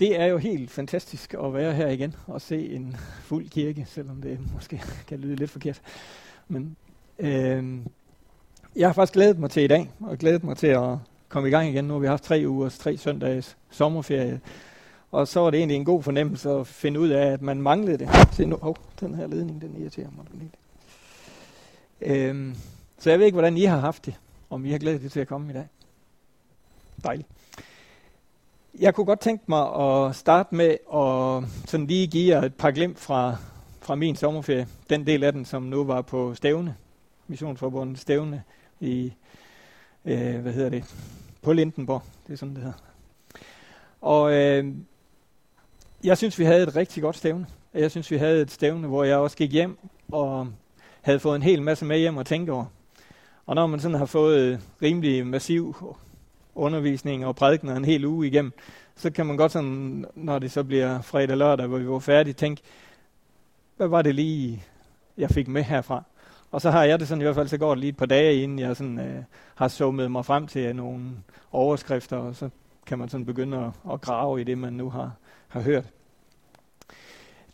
Det er jo helt fantastisk at være her igen og se en fuld kirke, selvom det måske kan lyde lidt forkert. Men øh, jeg har faktisk glædet mig til i dag, og glædet mig til at komme i gang igen. Nu har vi haft tre ugers, tre søndages sommerferie. Og så var det egentlig en god fornemmelse at finde ud af, at man manglede det. Se nu, oh, den her ledning, den irriterer mig lidt. Øh, så jeg ved ikke, hvordan I har haft det, om I har glædet jer til at komme i dag. Dejligt. Jeg kunne godt tænke mig at starte med at sådan lige give jer et par glimt fra, fra min sommerferie. Den del af den, som nu var på stævne, Missionsforbundet stævne i, øh, hvad hedder det, på Lindenborg. Det er sådan, det hedder. Og øh, jeg synes, vi havde et rigtig godt stævne. Jeg synes, vi havde et stævne, hvor jeg også gik hjem og havde fået en hel masse med hjem at tænke over. Og når man sådan har fået rimelig massiv undervisning og prædikener en hel uge igennem, så kan man godt sådan, når det så bliver fredag lørdag, hvor vi var færdige, tænke, hvad var det lige, jeg fik med herfra? Og så har jeg det sådan i hvert fald, så går det lige et par dage, inden jeg sådan, øh, har summet mig frem til nogle overskrifter, og så kan man sådan begynde at, at grave i det, man nu har, har hørt.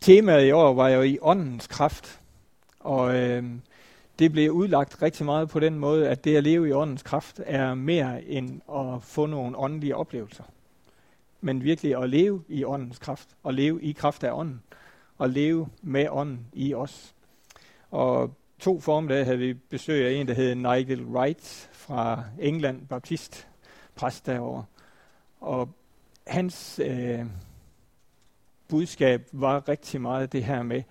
Temaet i år var jo i åndens kraft, og øh, det blev udlagt rigtig meget på den måde, at det at leve i åndens kraft er mere end at få nogle åndelige oplevelser. Men virkelig at leve i åndens kraft, og leve i kraft af ånden, og leve med ånden i os. Og to formiddag havde vi besøg af en, der hed Nigel Wright fra England, baptist, præst derovre. Og hans øh, budskab var rigtig meget det her med,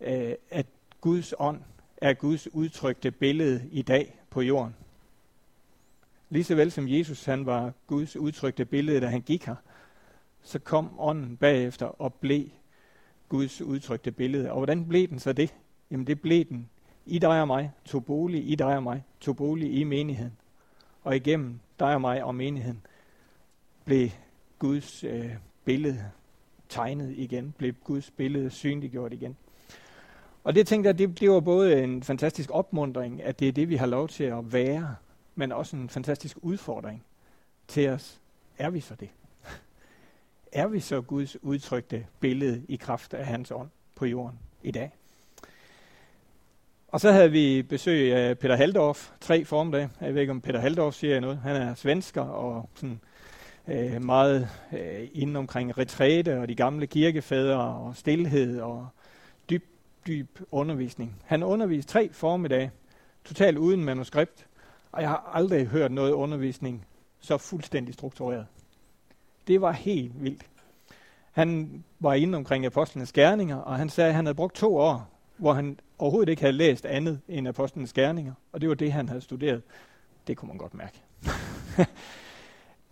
øh, at Guds ånd er Guds udtrykte billede i dag på jorden. Lige så vel som Jesus han var Guds udtrykte billede, da han gik her, så kom ånden bagefter og blev Guds udtrykte billede. Og hvordan blev den så det? Jamen det blev den i dig og mig, tog bolig i dig og mig, tog bolig i menigheden. Og igennem dig og mig og menigheden blev Guds øh, billede tegnet igen, blev Guds billede synliggjort igen. Og det tænkte jeg, det, det var både en fantastisk opmundring, at det er det, vi har lov til at være, men også en fantastisk udfordring til os. Er vi så det? er vi så Guds udtrykte billede i kraft af hans ånd på jorden i dag? Og så havde vi besøg af Peter Haldorf, tre formdage. Jeg ved ikke, om Peter Haldorf siger noget. Han er svensker og sådan, øh, meget øh, inde omkring retræte og de gamle kirkefædre og stillhed og dyb undervisning. Han underviste tre formiddage, totalt uden manuskript, og jeg har aldrig hørt noget undervisning så fuldstændig struktureret. Det var helt vildt. Han var inde omkring apostlenes gerninger, og han sagde, at han havde brugt to år, hvor han overhovedet ikke havde læst andet end apostlenes gerninger, og det var det, han havde studeret. Det kunne man godt mærke.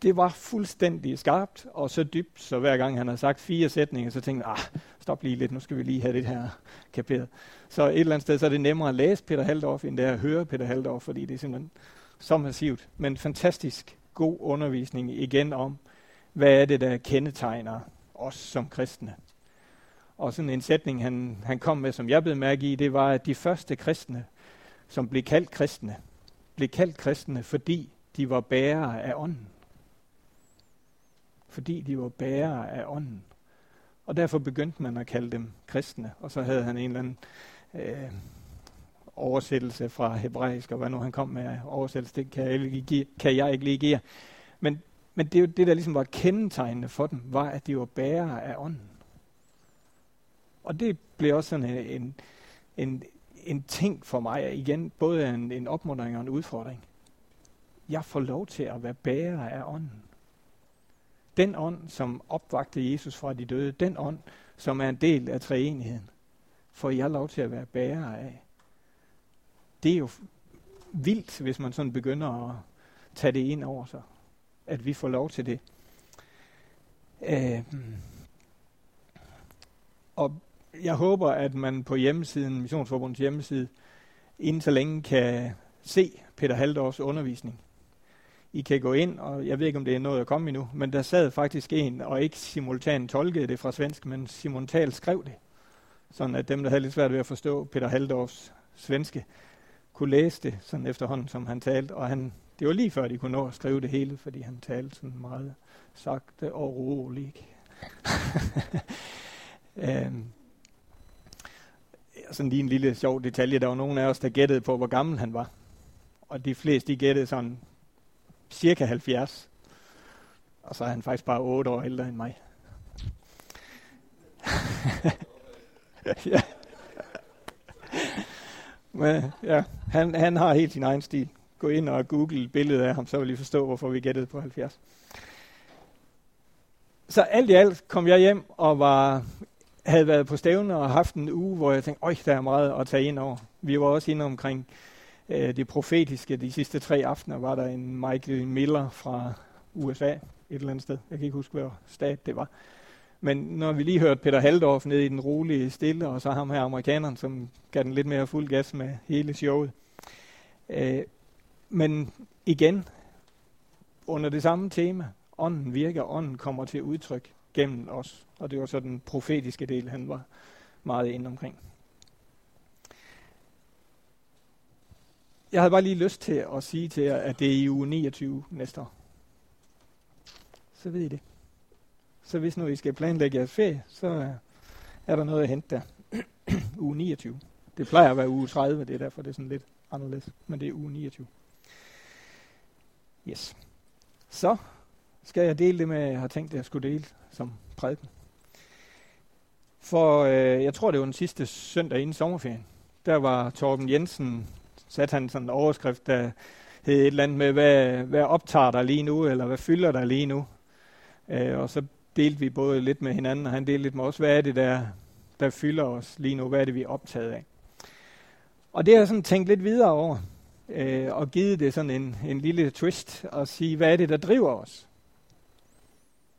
det var fuldstændig skarpt og så dybt, så hver gang han har sagt fire sætninger, så tænkte jeg, ah, stop lige lidt, nu skal vi lige have det her kaperet. Så et eller andet sted, så er det nemmere at læse Peter Haldorf, end det er at høre Peter Haldorf, fordi det er simpelthen så massivt. Men fantastisk god undervisning igen om, hvad er det, der kendetegner os som kristne. Og sådan en sætning, han, han kom med, som jeg blev mærke i, det var, at de første kristne, som blev kaldt kristne, blev kaldt kristne, fordi de var bærere af ånden fordi de var bærere af ånden. Og derfor begyndte man at kalde dem kristne. Og så havde han en eller anden øh, oversættelse fra hebraisk, og hvad nu han kom med oversættelse, det kan jeg ikke, give, kan jeg ikke lige give Men, men det, er jo det, der ligesom var kendetegnende for dem, var, at de var bærere af ånden. Og det blev også sådan en, en, en, en ting for mig, igen både en, en opmuntring og en udfordring. Jeg får lov til at være bærer af ånden. Den ånd, som opvagte Jesus fra de døde, den ånd, som er en del af treenigheden, får jeg lov til at være bærer af. Det er jo vildt, hvis man sådan begynder at tage det ind over sig, at vi får lov til det. Øh, og jeg håber, at man på hjemmesiden, Missionsforbundets hjemmeside, inden så længe kan se Peter Haldors undervisning. I kan gå ind, og jeg ved ikke, om det er noget at komme endnu, men der sad faktisk en, og ikke simultant tolkede det fra svensk, men simultant skrev det. Sådan at dem, der havde lidt svært ved at forstå Peter Haldorfs svenske, kunne læse det sådan efterhånden, som han talte. Og han, det var lige før, de kunne nå at skrive det hele, fordi han talte sådan meget sagte og roligt. øhm, sådan lige en lille sjov detalje. Der var nogen af os, der gættede på, hvor gammel han var. Og de fleste, de gættede sådan cirka 70. Og så er han faktisk bare 8 år ældre end mig. ja. Men ja, han, han har helt sin egen stil. Gå ind og google billedet af ham, så vil I forstå, hvorfor vi gættede på 70. Så alt i alt kom jeg hjem og var, havde været på stævne og haft en uge, hvor jeg tænkte, øj, der er meget at tage ind over. Vi var også inde omkring øh, det profetiske. De sidste tre aftener var der en Michael Miller fra USA, et eller andet sted. Jeg kan ikke huske, hvor stat det var. Men når vi lige hørte Peter Haldorf ned i den rolige stille, og så ham her amerikaneren, som gav den lidt mere fuld gas med hele showet. Øh, men igen, under det samme tema, ånden virker, ånden kommer til udtryk gennem os. Og det var så den profetiske del, han var meget inde omkring. Jeg havde bare lige lyst til at sige til jer, at det er i uge 29 næste år. Så ved I det. Så hvis nu I skal planlægge jeres ferie, så er der noget at hente der. uge 29. Det plejer at være uge 30, det er derfor, det er sådan lidt anderledes. Men det er uge 29. Yes. Så skal jeg dele det med, jeg har tænkt, at jeg skulle dele som prædiken. For øh, jeg tror, det var den sidste søndag inden sommerferien. Der var Torben Jensen, satte han sådan en overskrift, der hed et eller andet med, hvad, hvad optager der lige nu, eller hvad fylder der lige nu. Øh, og så delte vi både lidt med hinanden, og han delte lidt med os, hvad er det, der, der fylder os lige nu, hvad er det, vi er optaget af. Og det har jeg sådan tænkt lidt videre over, øh, og givet det sådan en, en lille twist, og sige, hvad er det, der driver os?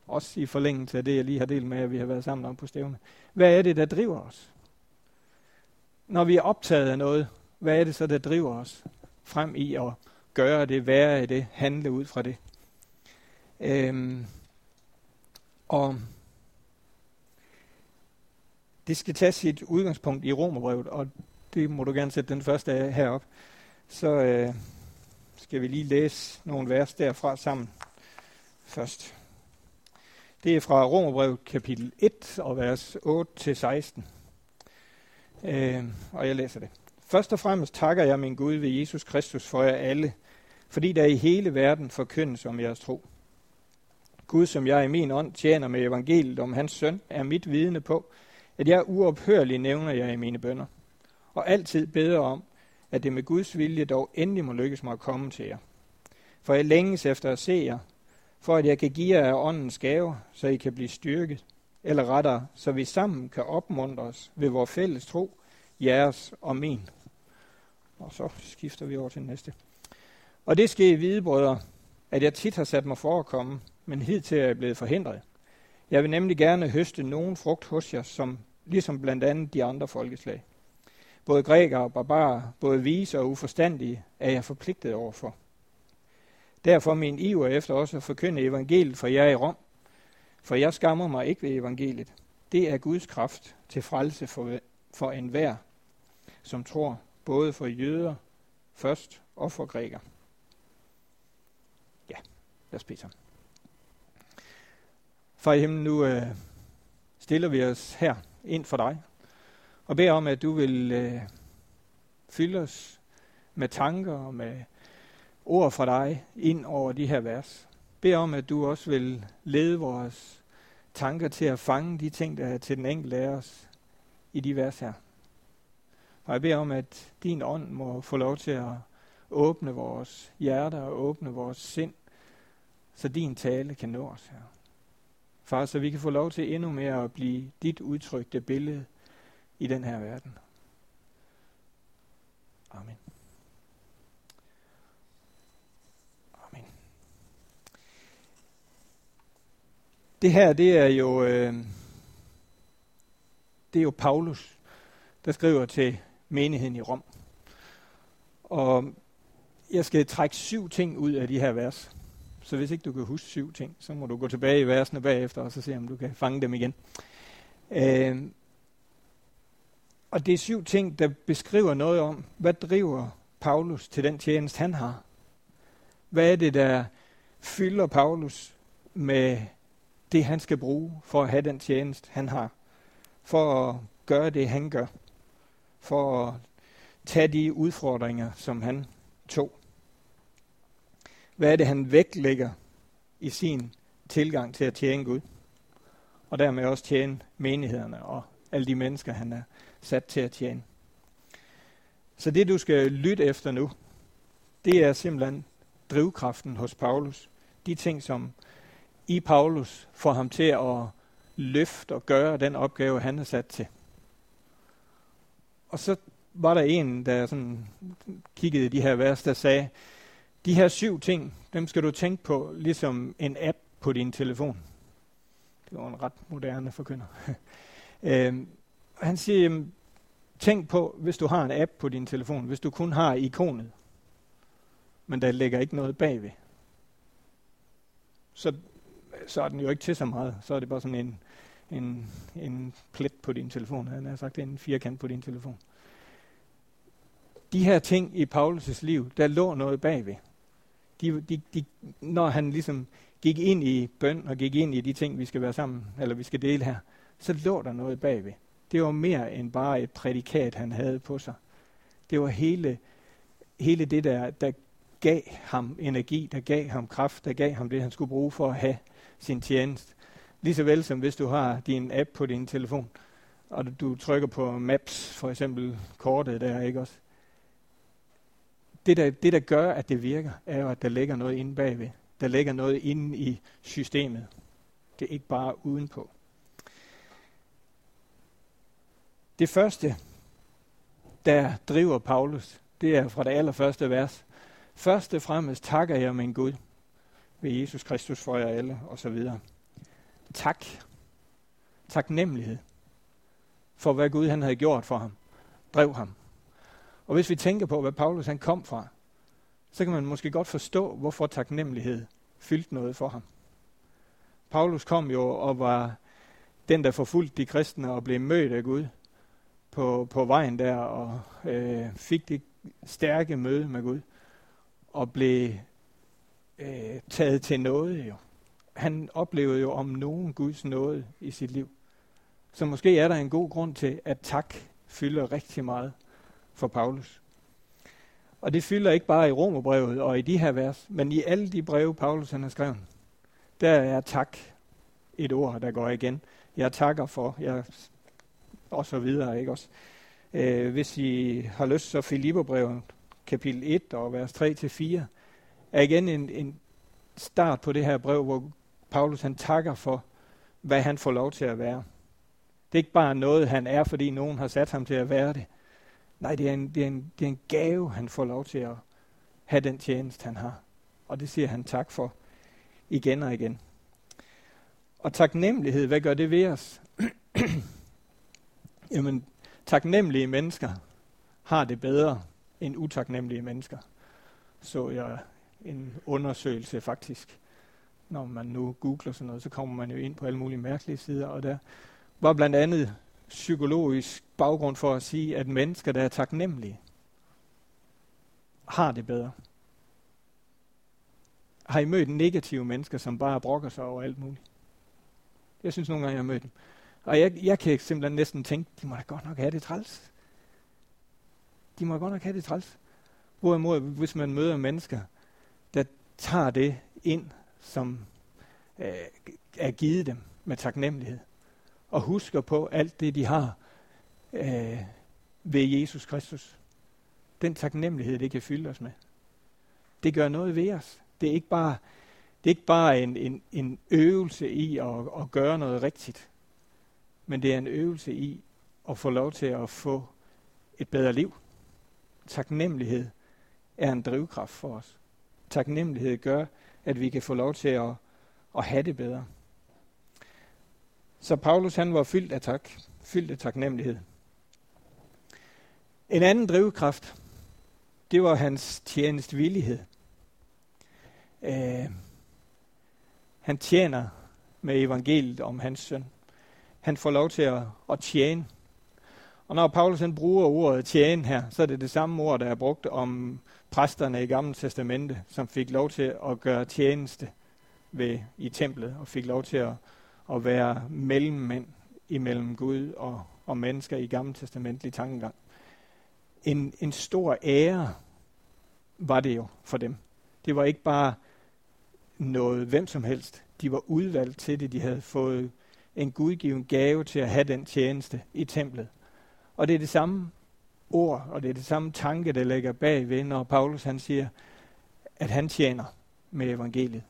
Også i forlængelse af det, jeg lige har delt med, at vi har været sammen om på stævne. Hvad er det, der driver os? Når vi er optaget af noget, hvad er det så, der driver os frem i at gøre det, være i det, handle ud fra det? Øhm, og det skal tage sit udgangspunkt i Romerbrevet, og det må du gerne sætte den første af herop. Så øh, skal vi lige læse nogle vers derfra sammen først. Det er fra Romerbrevet kapitel 1 og vers 8-16. Øh, og jeg læser det. Først og fremmest takker jeg min Gud ved Jesus Kristus for jer alle, fordi der i hele verden forkyndes om jeres tro. Gud, som jeg i min ånd tjener med evangeliet om hans søn, er mit vidne på, at jeg uophørligt nævner jer i mine bønder, og altid beder om, at det med Guds vilje dog endelig må lykkes mig at komme til jer. For jeg længes efter at se jer, for at jeg kan give jer åndens gave, så I kan blive styrket, eller rettere, så vi sammen kan opmuntre os ved vores fælles tro, jeres og min. Og så skifter vi over til næste. Og det skal I vide, brødre, at jeg tit har sat mig for at komme, men hidtil er jeg blevet forhindret. Jeg vil nemlig gerne høste nogen frugt hos jer, som ligesom blandt andet de andre folkeslag. Både grækere og barbarer, både vise og uforstandige, er jeg forpligtet overfor. Derfor min iver efter også at forkynde evangeliet for jer i Rom, for jeg skammer mig ikke ved evangeliet. Det er Guds kraft til frelse for, for enhver, som tror, både for jøder først og for græker. Ja, lad os bede sammen. Far i himlen, nu øh, stiller vi os her ind for dig, og beder om, at du vil øh, fylde os med tanker og med ord fra dig ind over de her vers. Bed om, at du også vil lede vores tanker til at fange de ting, der er til den enkelte af os i de vers her. Og jeg beder om, at din ånd må få lov til at åbne vores hjerter og åbne vores sind, så din tale kan nå os her. Far, så vi kan få lov til endnu mere at blive dit udtrykte billede i den her verden. Amen. Amen. Det her, det er jo, øh, det er jo Paulus, der skriver til menigheden i Rom. Og jeg skal trække syv ting ud af de her vers. Så hvis ikke du kan huske syv ting, så må du gå tilbage i versene bagefter, og så se, om du kan fange dem igen. Øh, og det er syv ting, der beskriver noget om, hvad driver Paulus til den tjeneste, han har. Hvad er det, der fylder Paulus med det, han skal bruge for at have den tjeneste, han har. For at gøre det, han gør. For at tage de udfordringer, som han tog. Hvad er det, han vægtlægger i sin tilgang til at tjene Gud? Og dermed også tjene menighederne og alle de mennesker, han er sat til at tjene. Så det, du skal lytte efter nu, det er simpelthen drivkraften hos Paulus. De ting, som i Paulus får ham til at løfte og gøre den opgave, han er sat til. Og så var der en, der sådan kiggede i de her vers, der sagde, de her syv ting, dem skal du tænke på ligesom en app på din telefon. Det var en ret moderne forkynder. øhm, han siger, tænk på, hvis du har en app på din telefon, hvis du kun har ikonet, men der ligger ikke noget bagved, så, så er den jo ikke til så meget. Så er det bare sådan en, en, en plet på din telefon. Han har sagt, en firkant på din telefon. De her ting i Paulus' liv, der lå noget bagved. De, de, de, når han ligesom gik ind i bøn og gik ind i de ting, vi skal være sammen, eller vi skal dele her, så lå der noget bagved. Det var mere end bare et prædikat, han havde på sig. Det var hele, hele det, der, der gav ham energi, der gav ham kraft, der gav ham det, han skulle bruge for at have sin tjeneste. Lige vel som hvis du har din app på din telefon, og du trykker på Maps, for eksempel kortet der, ikke også? Det der, det, der gør, at det virker, er jo, at der ligger noget inde bagved. Der ligger noget inde i systemet. Det er ikke bare udenpå. Det første, der driver Paulus, det er fra det allerførste vers. Først og fremmest takker jeg min Gud ved Jesus Kristus for jer alle, og så videre. Tak. Taknemmelighed for, hvad Gud han havde gjort for ham. Drev ham. Og hvis vi tænker på, hvad Paulus han kom fra, så kan man måske godt forstå, hvorfor taknemmelighed fyldte noget for ham. Paulus kom jo og var den, der forfulgte de kristne og blev mødt af Gud på, på vejen der og øh, fik det stærke møde med Gud og blev øh, taget til noget jo. Han oplevede jo om nogen Guds nåde i sit liv. Så måske er der en god grund til, at tak fylder rigtig meget for Paulus. Og det fylder ikke bare i Romerbrevet og i de her vers, men i alle de breve, Paulus han har skrevet. Der er tak et ord, der går igen. Jeg takker for, jeg og så videre, ikke også? Øh, hvis I har lyst, så Filipperbrevet, kapitel 1 og vers 3-4, er igen en, en start på det her brev, hvor Paulus han takker for, hvad han får lov til at være. Det er ikke bare noget, han er, fordi nogen har sat ham til at være det. Nej, det er en, det er en, det er en gave, han får lov til at have den tjeneste, han har. Og det siger han tak for igen og igen. Og taknemmelighed, hvad gør det ved os? Jamen, taknemmelige mennesker har det bedre end utaknemmelige mennesker. Så jeg en undersøgelse faktisk. Når man nu googler sådan noget, så kommer man jo ind på alle mulige mærkelige sider, og der var blandt andet psykologisk baggrund for at sige, at mennesker, der er taknemmelige, har det bedre. Har I mødt negative mennesker, som bare brokker sig over alt muligt? Jeg synes nogle gange, jeg har mødt dem. Og jeg, jeg kan simpelthen næsten tænke, de må da godt nok have det træls. De må godt nok have det træls. Hvorimod, hvis man møder mennesker, der tager det ind, som øh, er givet dem med taknemmelighed, og husker på alt det, de har øh, ved Jesus Kristus. Den taknemmelighed, det kan fylde os med. Det gør noget ved os. Det er ikke bare, det er ikke bare en, en, en øvelse i at, at gøre noget rigtigt men det er en øvelse i at få lov til at få et bedre liv. Taknemmelighed er en drivkraft for os. Taknemmelighed gør, at vi kan få lov til at, at have det bedre. Så Paulus han var fyldt af tak, fyldt af taknemmelighed. En anden drivkraft, det var hans tjenestvillighed. Øh, han tjener med evangeliet om hans søn han får lov til at, at tjene. Og når Paulus han bruger ordet tjene her, så er det det samme ord, der er brugt om præsterne i Gamle Testamente, som fik lov til at gøre tjeneste ved, i templet, og fik lov til at, at være mellemmænd imellem Gud og, og mennesker i Gamle Testamentlige tankegang. En, en stor ære var det jo for dem. Det var ikke bare noget hvem som helst. De var udvalgt til det. De havde fået en gudgiven gave til at have den tjeneste i templet. Og det er det samme ord, og det er det samme tanke, der ligger bagved, når Paulus han siger, at han tjener med evangeliet.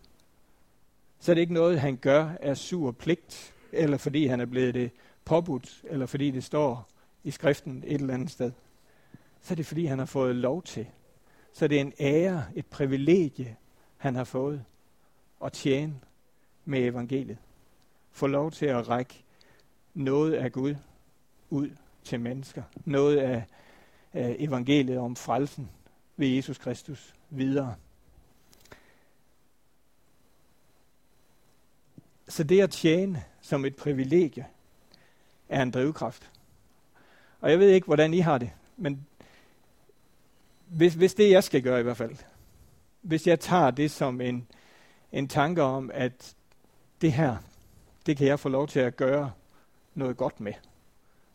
Så er det ikke noget, han gør af sur pligt, eller fordi han er blevet det påbudt, eller fordi det står i skriften et eller andet sted. Så er det fordi, han har fået lov til. Så det er en ære, et privilegie, han har fået at tjene med evangeliet. Få lov til at række noget af Gud ud til mennesker. Noget af, af evangeliet om frelsen ved Jesus Kristus videre. Så det at tjene som et privilegie er en drivkraft. Og jeg ved ikke, hvordan I har det, men hvis, hvis det jeg skal gøre i hvert fald, hvis jeg tager det som en, en tanke om, at det her, det kan jeg få lov til at gøre noget godt med,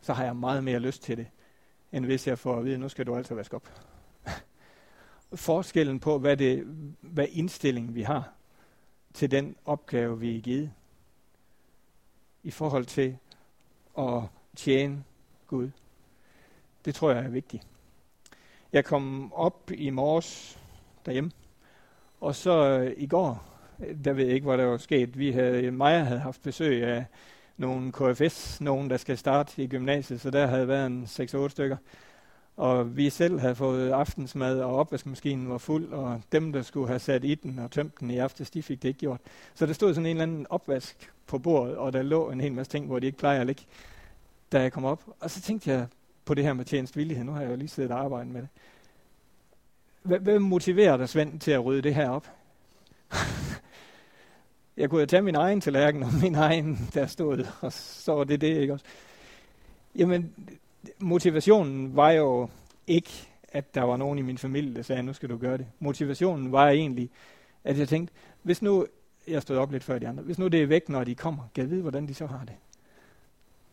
så har jeg meget mere lyst til det, end hvis jeg får at vide, nu skal du altså vaske op. Forskellen på, hvad, det, hvad indstilling vi har til den opgave, vi er givet, i forhold til at tjene Gud, det tror jeg er vigtigt. Jeg kom op i morges derhjemme, og så øh, i går, øh, der ved jeg ikke, hvad der var sket. Vi havde, Maja havde haft besøg af nogle KFS, nogen der skal starte i gymnasiet, så der havde været en 6-8 stykker. Og vi selv havde fået aftensmad, og opvaskemaskinen var fuld, og dem, der skulle have sat i den og tømt den i aftes, de fik det ikke gjort. Så der stod sådan en eller anden opvask på bordet, og der lå en hel masse ting, hvor de ikke plejer at ligge, da jeg kom op. Og så tænkte jeg på det her med tjenestvillighed. Nu har jeg jo lige siddet og arbejdet med det. Hvad motiverer dig, Svend, til at rydde det her op? Jeg kunne jo tage min egen tallerken og min egen, der stod, og så var det det, ikke også? Jamen, motivationen var jo ikke, at der var nogen i min familie, der sagde, nu skal du gøre det. Motivationen var egentlig, at jeg tænkte, hvis nu, jeg stod op lidt før de andre, hvis nu det er væk, når de kommer, kan jeg vide, hvordan de så har det.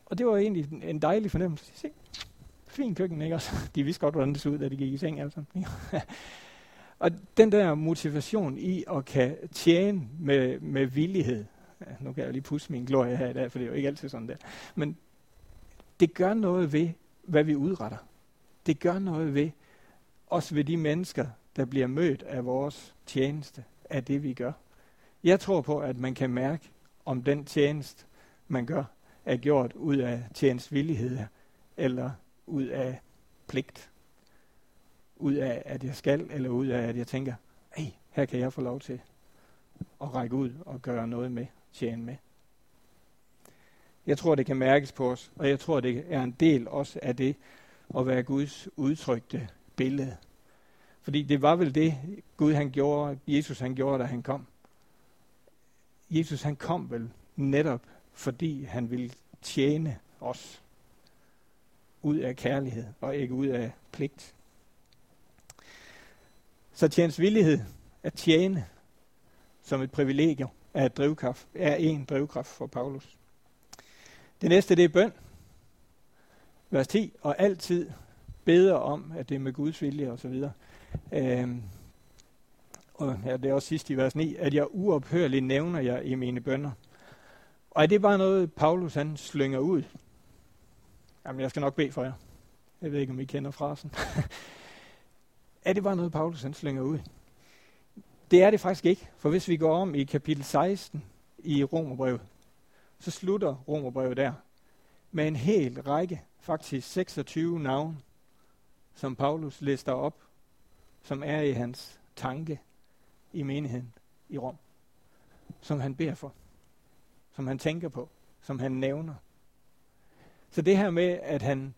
Og det var egentlig en dejlig fornemmelse. Se, fin køkken, ikke også? De vidste godt, hvordan det så ud, da de gik i seng, altså og den der motivation i at kan tjene med, med villighed, ja, nu kan jeg jo lige pusse min glorie her i dag, for det er jo ikke altid sådan der, men det gør noget ved, hvad vi udretter. Det gør noget ved, også ved de mennesker, der bliver mødt af vores tjeneste, af det vi gør. Jeg tror på, at man kan mærke, om den tjeneste, man gør, er gjort ud af tjenestvillighed, eller ud af pligt. Ud af, at jeg skal, eller ud af, at jeg tænker, hey, her kan jeg få lov til at række ud og gøre noget med, tjene med. Jeg tror, det kan mærkes på os, og jeg tror, det er en del også af det at være Guds udtrykte billede. Fordi det var vel det, Gud han gjorde, Jesus han gjorde, da han kom. Jesus han kom vel netop, fordi han ville tjene os ud af kærlighed og ikke ud af pligt. Så tjenesvillighed at tjene som et privilegium er, et drivkraft, er en drivkraft for Paulus. Det næste, det er bøn. Vers 10, og altid beder om, at det er med Guds vilje osv. Øhm, og ja, det er også sidst i vers 9, at jeg uophørligt nævner jer i mine bønder. Og er det bare noget, Paulus han slynger ud? Jamen, jeg skal nok bede for jer. Jeg ved ikke, om I kender frasen. er det bare noget, Paulus han slynger ud? Det er det faktisk ikke, for hvis vi går om i kapitel 16 i Romerbrevet, så slutter Romerbrevet der med en hel række, faktisk 26 navne, som Paulus lister op, som er i hans tanke i menigheden i Rom, som han beder for, som han tænker på, som han nævner. Så det her med, at han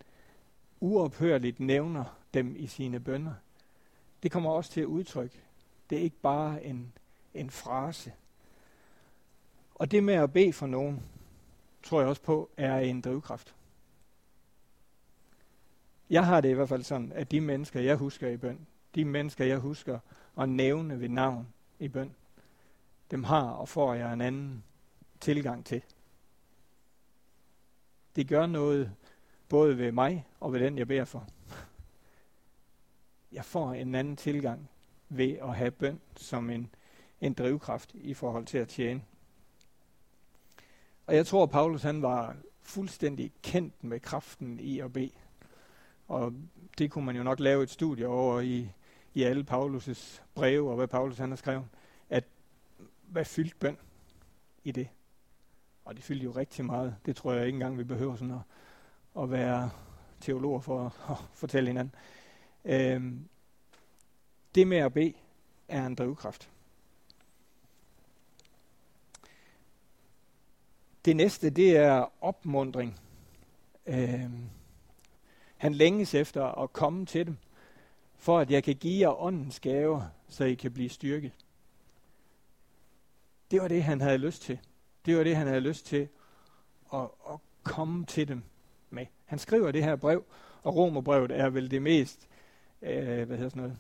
uophørligt nævner dem i sine bønder, det kommer også til at udtrykke. Det er ikke bare en, en frase. Og det med at bede for nogen, tror jeg også på, er en drivkraft. Jeg har det i hvert fald sådan, at de mennesker, jeg husker i bøn, de mennesker, jeg husker at nævne ved navn i bøn, dem har og får jeg en anden tilgang til, Det gør noget både ved mig og ved den, jeg beder for. Jeg får en anden tilgang ved at have bøn som en, en drivkraft i forhold til at tjene. Og jeg tror, at Paulus han var fuldstændig kendt med kraften i at bede. Og det kunne man jo nok lave et studie over i, i alle Paulus' breve, og hvad Paulus han har skrevet, at hvad fyldt bøn i det? Og det fyldte jo rigtig meget. Det tror jeg ikke engang, vi behøver sådan at, at være teologer for at, at fortælle hinanden. Øhm, det med at bede er en drivkraft. Det næste, det er opmundring. Øhm, han længes efter at komme til dem, for at jeg kan give jer åndens gaver, så I kan blive styrket. Det var det, han havde lyst til. Det var det, han havde lyst til at, at komme til dem med. Han skriver det her brev, og Romerbrevet er vel det mest, øh, hvad hedder sådan noget,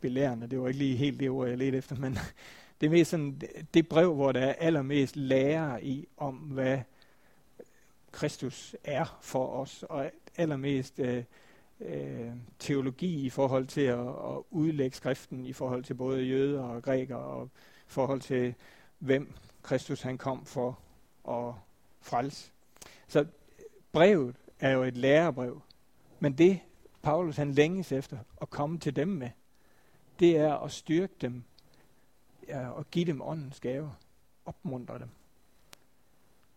belærende. Det var ikke lige helt det ord, jeg ledte efter, men det er mest sådan, det brev, hvor der er allermest lære i, om hvad Kristus er for os, og allermest øh, øh, teologi i forhold til at, at udlægge skriften i forhold til både jøder og grækere, og i forhold til hvem Kristus han kom for at frelse. Så brevet er jo et lærebrev, men det Paulus han længes efter at komme til dem med, det er at styrke dem ja, og give dem åndens gave, opmuntre dem.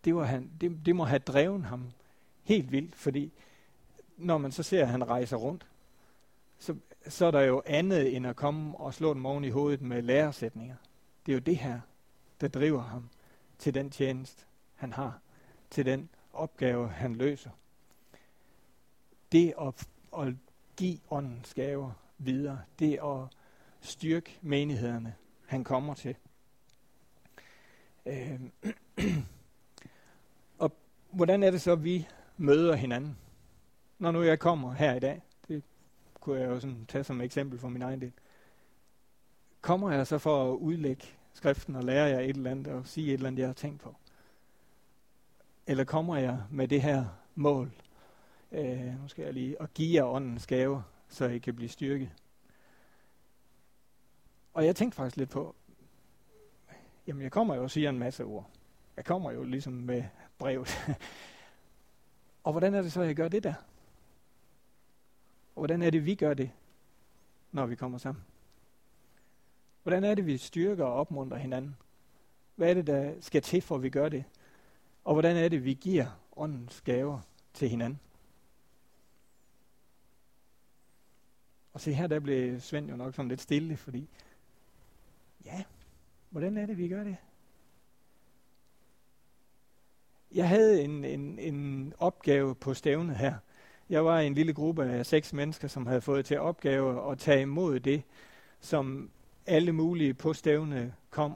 Det, var han, det, det må have drevet ham helt vildt, fordi når man så ser, at han rejser rundt, så, så er der jo andet end at komme og slå dem oven i hovedet med læresætninger. Det er jo det her, der driver ham til den tjeneste, han har, til den opgave, han løser. Det at, at give åndens gaver videre, det at styrke menighederne, han kommer til. Øh, og hvordan er det så, at vi møder hinanden? Når nu jeg kommer her i dag, det kunne jeg jo sådan tage som eksempel for min egen del. Kommer jeg så for at udlægge skriften og lære jer et eller andet og sige et eller andet, jeg har tænkt på? Eller kommer jeg med det her mål, øh, nu skal jeg lige, og give jer åndens gave, så I kan blive styrket? Og jeg tænkte faktisk lidt på, jamen jeg kommer jo og siger en masse ord. Jeg kommer jo ligesom med brevet. og hvordan er det så, jeg gør det der? Og hvordan er det, vi gør det, når vi kommer sammen? Hvordan er det, vi styrker og opmuntrer hinanden? Hvad er det, der skal til, for at vi gør det? Og hvordan er det, vi giver åndens gaver til hinanden? Og se her, der blev Svend jo nok sådan lidt stille, fordi Ja, hvordan er det, vi gør det? Jeg havde en, en, en opgave på stævnet her. Jeg var i en lille gruppe af seks mennesker, som havde fået til opgave at tage imod det, som alle mulige på stævne kom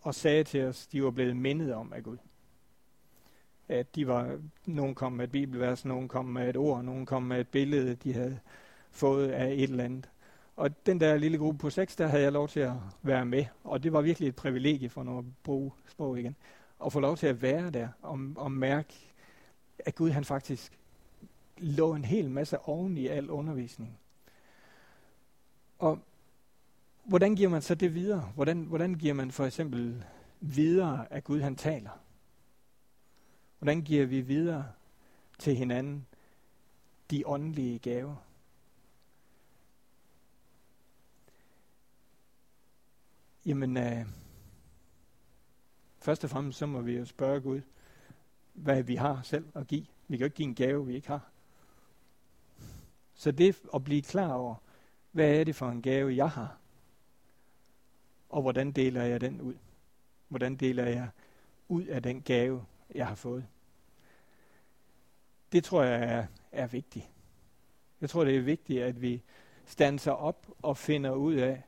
og sagde til os, de var blevet mindet om af Gud. At de var, nogen kom med et bibelvers, nogen kom med et ord, nogen kom med et billede, de havde fået af et eller andet. Og den der lille gruppe på seks, der havde jeg lov til at være med. Og det var virkelig et privilegie for noget at bruge sprog igen. At få lov til at være der og, og mærke, at Gud han faktisk lå en hel masse oven i al undervisning. Og hvordan giver man så det videre? Hvordan, hvordan giver man for eksempel videre, at Gud han taler? Hvordan giver vi videre til hinanden de åndelige gaver? Jamen, øh, først og fremmest så må vi jo spørge Gud, hvad vi har selv at give. Vi kan jo ikke give en gave, vi ikke har. Så det at blive klar over, hvad er det for en gave, jeg har? Og hvordan deler jeg den ud? Hvordan deler jeg ud af den gave, jeg har fået? Det tror jeg er, er vigtigt. Jeg tror, det er vigtigt, at vi standser op og finder ud af,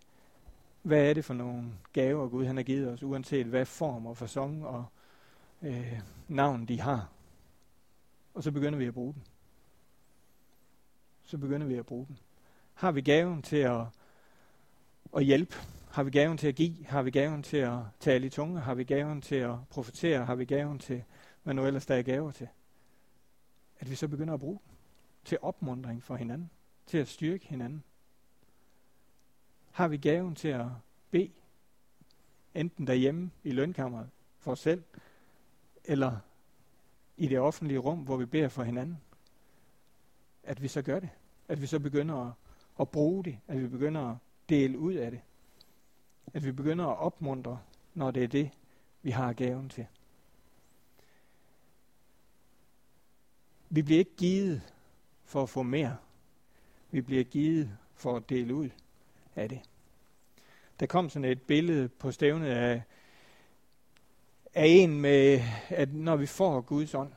hvad er det for nogle gaver, Gud han har givet os, uanset hvad form og fasong og øh, navn de har. Og så begynder vi at bruge den. Så begynder vi at bruge den. Har vi gaven til at, at hjælpe? Har vi gaven til at give? Har vi gaven til at tale i tunge? Har vi gaven til at profetere? Har vi gaven til hvad nu ellers der er gaver til, at vi så begynder at bruge til opmundring for hinanden, til at styrke hinanden. Har vi gaven til at bede, enten derhjemme i lønkammeret for os selv, eller i det offentlige rum, hvor vi beder for hinanden, at vi så gør det. At vi så begynder at, at bruge det, at vi begynder at dele ud af det. At vi begynder at opmuntre, når det er det, vi har gaven til. Vi bliver ikke givet for at få mere. Vi bliver givet for at dele ud af det. Der kom sådan et billede på stævnet af, af en med, at når vi får Guds ånd,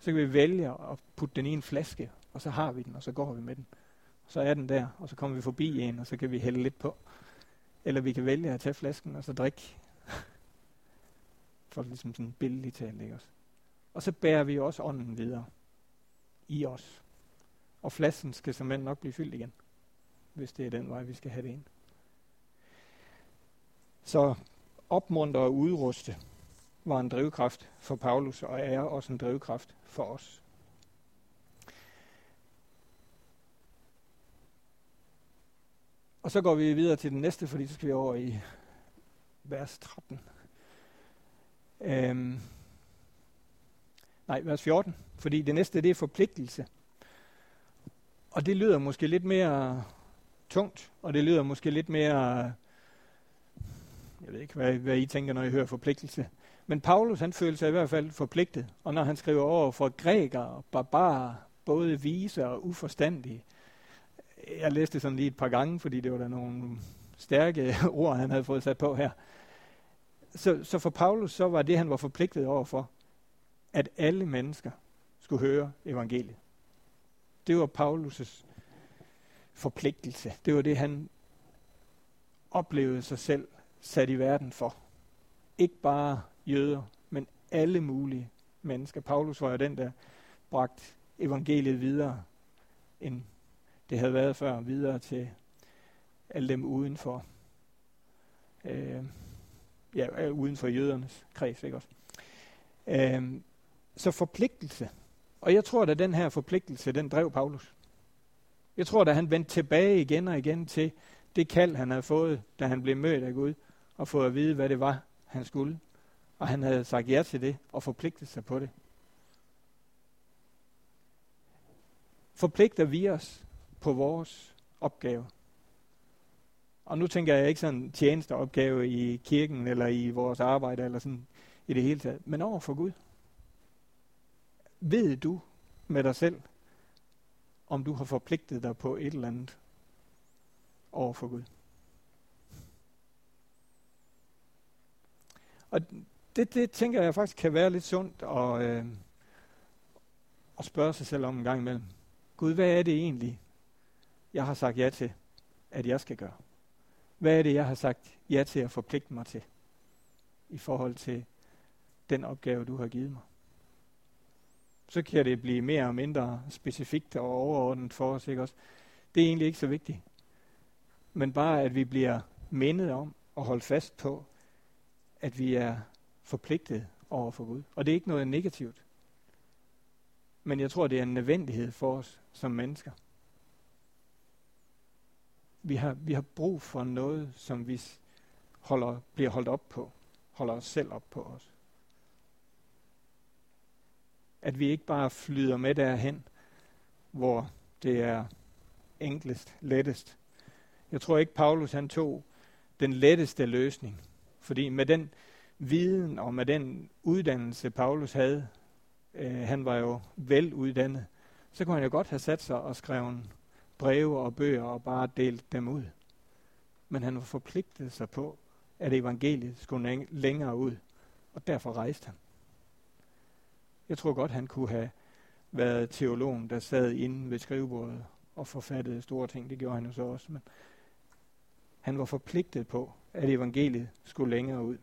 så kan vi vælge at putte den i en flaske, og så har vi den, og så går vi med den. Så er den der, og så kommer vi forbi en, og så kan vi hælde lidt på. Eller vi kan vælge at tage flasken, og så drikke. For ligesom sådan billigt talt, ikke også? Og så bærer vi også ånden videre i os. Og flasken skal simpelthen nok blive fyldt igen, hvis det er den vej, vi skal have det ind. Så opmuntre og udruste var en drivkraft for Paulus, og er også en drivkraft for os. Og så går vi videre til den næste, fordi så skal vi over i vers 13. Øhm, nej, vers 14, fordi det næste det er forpligtelse. Og det lyder måske lidt mere tungt, og det lyder måske lidt mere, jeg ved ikke, hvad, hvad I tænker, når I hører forpligtelse. Men Paulus, han føler sig i hvert fald forpligtet, og når han skriver over for grækere og barbarer, både vise og uforstandige, jeg læste sådan lige et par gange, fordi det var der nogle stærke ord, han havde fået sat på her. Så, så for Paulus, så var det, han var forpligtet over for, at alle mennesker skulle høre evangeliet. Det var Paulus' forpligtelse. Det var det, han oplevede sig selv sat i verden for. Ikke bare jøder, men alle mulige mennesker. Paulus var jo den, der bragte evangeliet videre, end det havde været før, videre til alle dem udenfor. øh, ja, uden for jødernes kreds, ikke også? Øh, så forpligtelse. Og jeg tror, at den her forpligtelse, den drev Paulus. Jeg tror, at han vendte tilbage igen og igen til det kald, han havde fået, da han blev mødt af Gud, og fået at vide, hvad det var, han skulle. Og han havde sagt ja til det, og forpligtet sig på det. Forpligter vi os på vores opgave? Og nu tænker jeg ikke sådan tjenesteopgave i kirken, eller i vores arbejde, eller sådan i det hele taget, men over for Gud. Ved du med dig selv, om du har forpligtet dig på et eller andet over for Gud? Og det, det tænker jeg faktisk kan være lidt sundt at, øh, at spørge sig selv om en gang imellem. Gud, hvad er det egentlig, jeg har sagt ja til, at jeg skal gøre? Hvad er det, jeg har sagt ja til at forpligte mig til i forhold til den opgave, du har givet mig? Så kan det blive mere og mindre specifikt og overordnet for os, ikke også? Det er egentlig ikke så vigtigt. Men bare, at vi bliver mindet om og holdt fast på, at vi er forpligtet over for Gud. Og det er ikke noget negativt. Men jeg tror, det er en nødvendighed for os som mennesker. Vi har, vi har brug for noget, som vi holder, bliver holdt op på. Holder os selv op på os. At vi ikke bare flyder med derhen, hvor det er enklest, lettest. Jeg tror ikke, Paulus han tog den letteste løsning. Fordi med den viden og med den uddannelse, Paulus havde, øh, han var jo veluddannet, så kunne han jo godt have sat sig og skrevet breve og bøger og bare delt dem ud. Men han var forpligtet sig på, at evangeliet skulle længere ud, og derfor rejste han. Jeg tror godt, han kunne have været teologen, der sad inde ved skrivebordet og forfattede store ting. Det gjorde han jo så også. Men han var forpligtet på, at evangeliet skulle længere ud.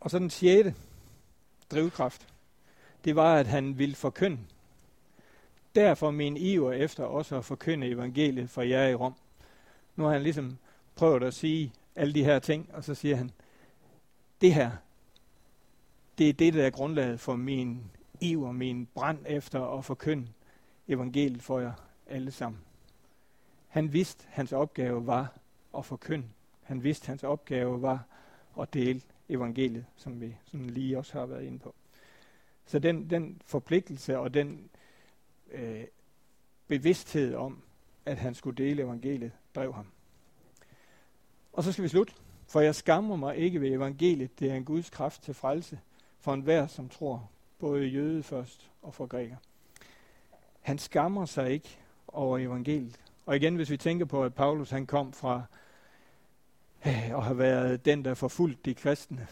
Og så den sjette drivkraft, det var, at han ville forkynde. Derfor min iver efter også at forkynde evangeliet for jer i Rom. Nu har han ligesom prøvet at sige, alle de her ting, og så siger han, det her, det er det, der er grundlaget for min iver, min brand efter at forkynde evangeliet for jer alle sammen. Han vidste, hans opgave var at forkynde. Han vidste, hans opgave var at dele evangeliet, som vi sådan lige også har været inde på. Så den, den forpligtelse og den øh, bevidsthed om, at han skulle dele evangeliet, drev ham. Og så skal vi slutte. For jeg skammer mig ikke ved evangeliet. Det er en Guds kraft til frelse for enhver, som tror, både jøde først og for græker. Han skammer sig ikke over evangeliet. Og igen, hvis vi tænker på, at Paulus han kom fra øh, og har været den, der forfulgte de kristne,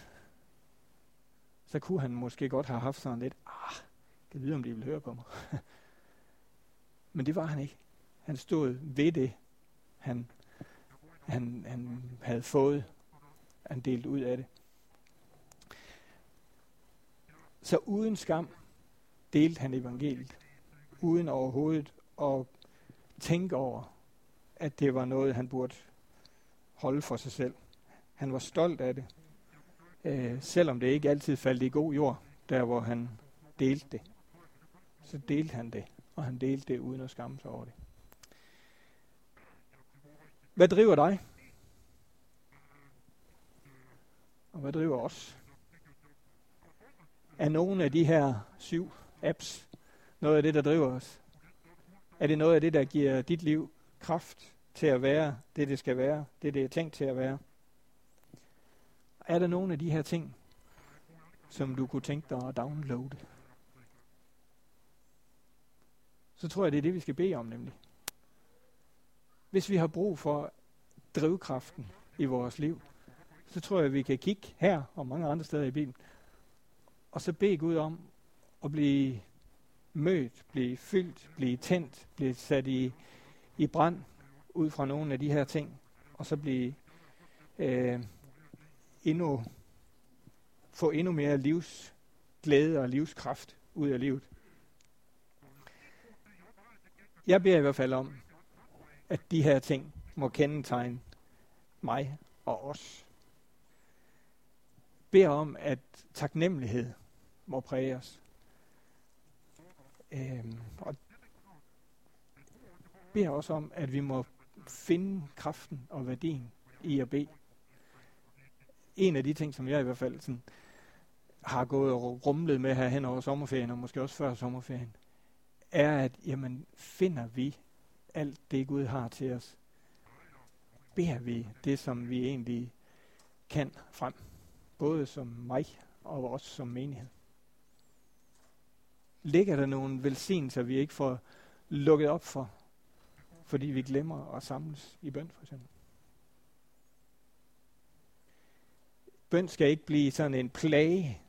så kunne han måske godt have haft sådan lidt, ah, jeg vide, om de vil høre på mig. Men det var han ikke. Han stod ved det, han, han, han havde fået. Han delt ud af det. Så uden skam delte han evangeliet. Uden overhovedet at tænke over, at det var noget, han burde holde for sig selv. Han var stolt af det, øh, selvom det ikke altid faldt i god jord, der hvor han delte det. Så delte han det, og han delte det uden at skamme sig over det. Hvad driver dig? Og hvad driver os? Er nogle af de her syv apps noget af det, der driver os? Er det noget af det, der giver dit liv kraft til at være det, det skal være, det, det er tænkt til at være? Er der nogle af de her ting, som du kunne tænke dig at downloade? Så tror jeg, det er det, vi skal bede om nemlig. Hvis vi har brug for drivkraften i vores liv, så tror jeg, vi kan kigge her og mange andre steder i Bibelen, og så bede Gud om at blive mødt, blive fyldt, blive tændt, blive sat i, i brand ud fra nogle af de her ting, og så blive øh, endnu, få endnu mere livsglæde og livskraft ud af livet. Jeg beder i hvert fald om, at de her ting må kendetegne mig og os. Bed om, at taknemmelighed må præge os. Øhm, og beder også om, at vi må finde kraften og værdien i at bede. En af de ting, som jeg i hvert fald sådan, har gået og rumlet med her hen over sommerferien, og måske også før sommerferien, er, at jamen, finder vi alt det, Gud har til os, beder vi det, som vi egentlig kan frem. Både som mig og også som menighed. Ligger der nogle velsignelser, vi ikke får lukket op for, fordi vi glemmer at samles i bøn for eksempel? Bøn skal ikke blive sådan en plage.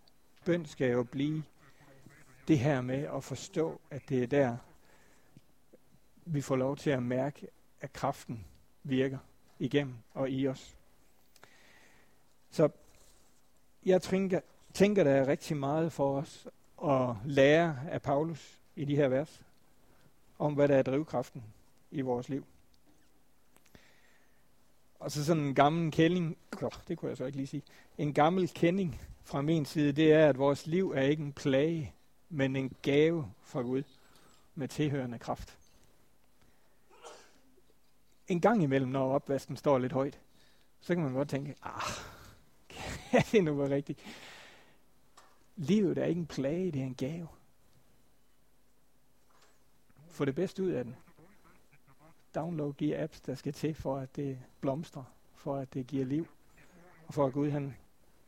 Bøn skal jo blive det her med at forstå, at det er der, vi får lov til at mærke, at kraften virker igennem og i os. Så jeg tænker, tænker, der er rigtig meget for os at lære af Paulus i de her vers, om hvad der er drivkraften i vores liv. Og så sådan en gammel kending, det kunne jeg så ikke lige sige, en gammel kending fra min side, det er, at vores liv er ikke en plage, men en gave fra Gud med tilhørende kraft. En gang imellem, når opvasken står lidt højt, så kan man godt tænke, ah, kan det nu være rigtigt? Livet er ikke en plage, det er en gave. Få det bedste ud af den. Download de apps, der skal til, for at det blomstrer, for at det giver liv, og for at Gud han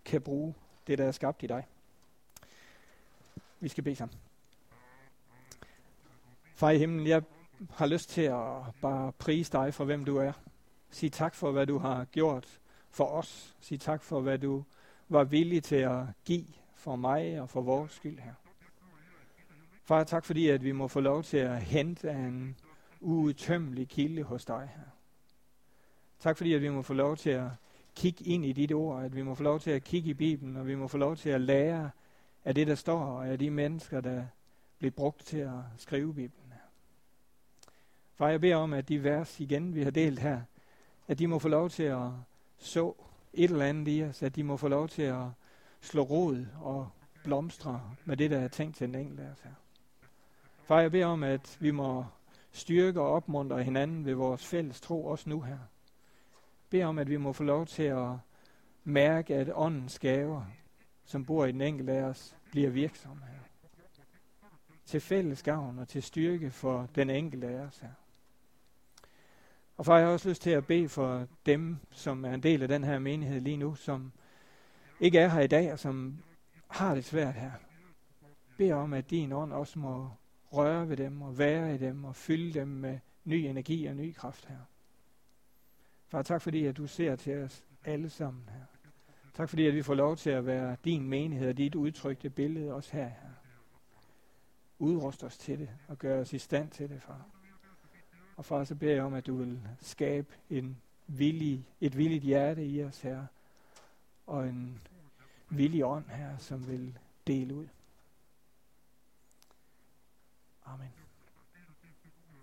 kan bruge det, der er skabt i dig. Vi skal bede sammen. Far i himlen, jeg har lyst til at bare prise dig for, hvem du er. Sig tak for, hvad du har gjort for os. Sig tak for, hvad du var villig til at give for mig og for vores skyld her. Far, tak fordi, at vi må få lov til at hente en uudtømmelig kilde hos dig her. Tak fordi, at vi må få lov til at kigge ind i dit ord, at vi må få lov til at kigge i Bibelen, og vi må få lov til at lære af det, der står, og af de mennesker, der blev brugt til at skrive Bibelen. Far, jeg beder om, at de vers igen, vi har delt her, at de må få lov til at så et eller andet i os, at de må få lov til at slå rod og blomstre med det, der er tænkt til den enkelte af os her. Far, jeg beder om, at vi må styrke og opmuntre hinanden ved vores fælles tro, også nu her. Bed om, at vi må få lov til at mærke, at åndens gaver, som bor i den enkelte af os, bliver virksomme her. Til fælles gavn og til styrke for den enkelte af os her. Og far, jeg har også lyst til at bede for dem, som er en del af den her menighed lige nu, som ikke er her i dag, og som har det svært her. Bed om, at din ånd også må røre ved dem og være i dem og fylde dem med ny energi og ny kraft her. Far, tak fordi, at du ser til os alle sammen her. Tak fordi, at vi får lov til at være din menighed og dit udtrykte billede også her. her. Udrust os til det og gør os i stand til det, far. Og far, så beder jeg om, at du vil skabe en villig, et villigt hjerte i os, her, og en villig ånd, her, som vil dele ud. Amen.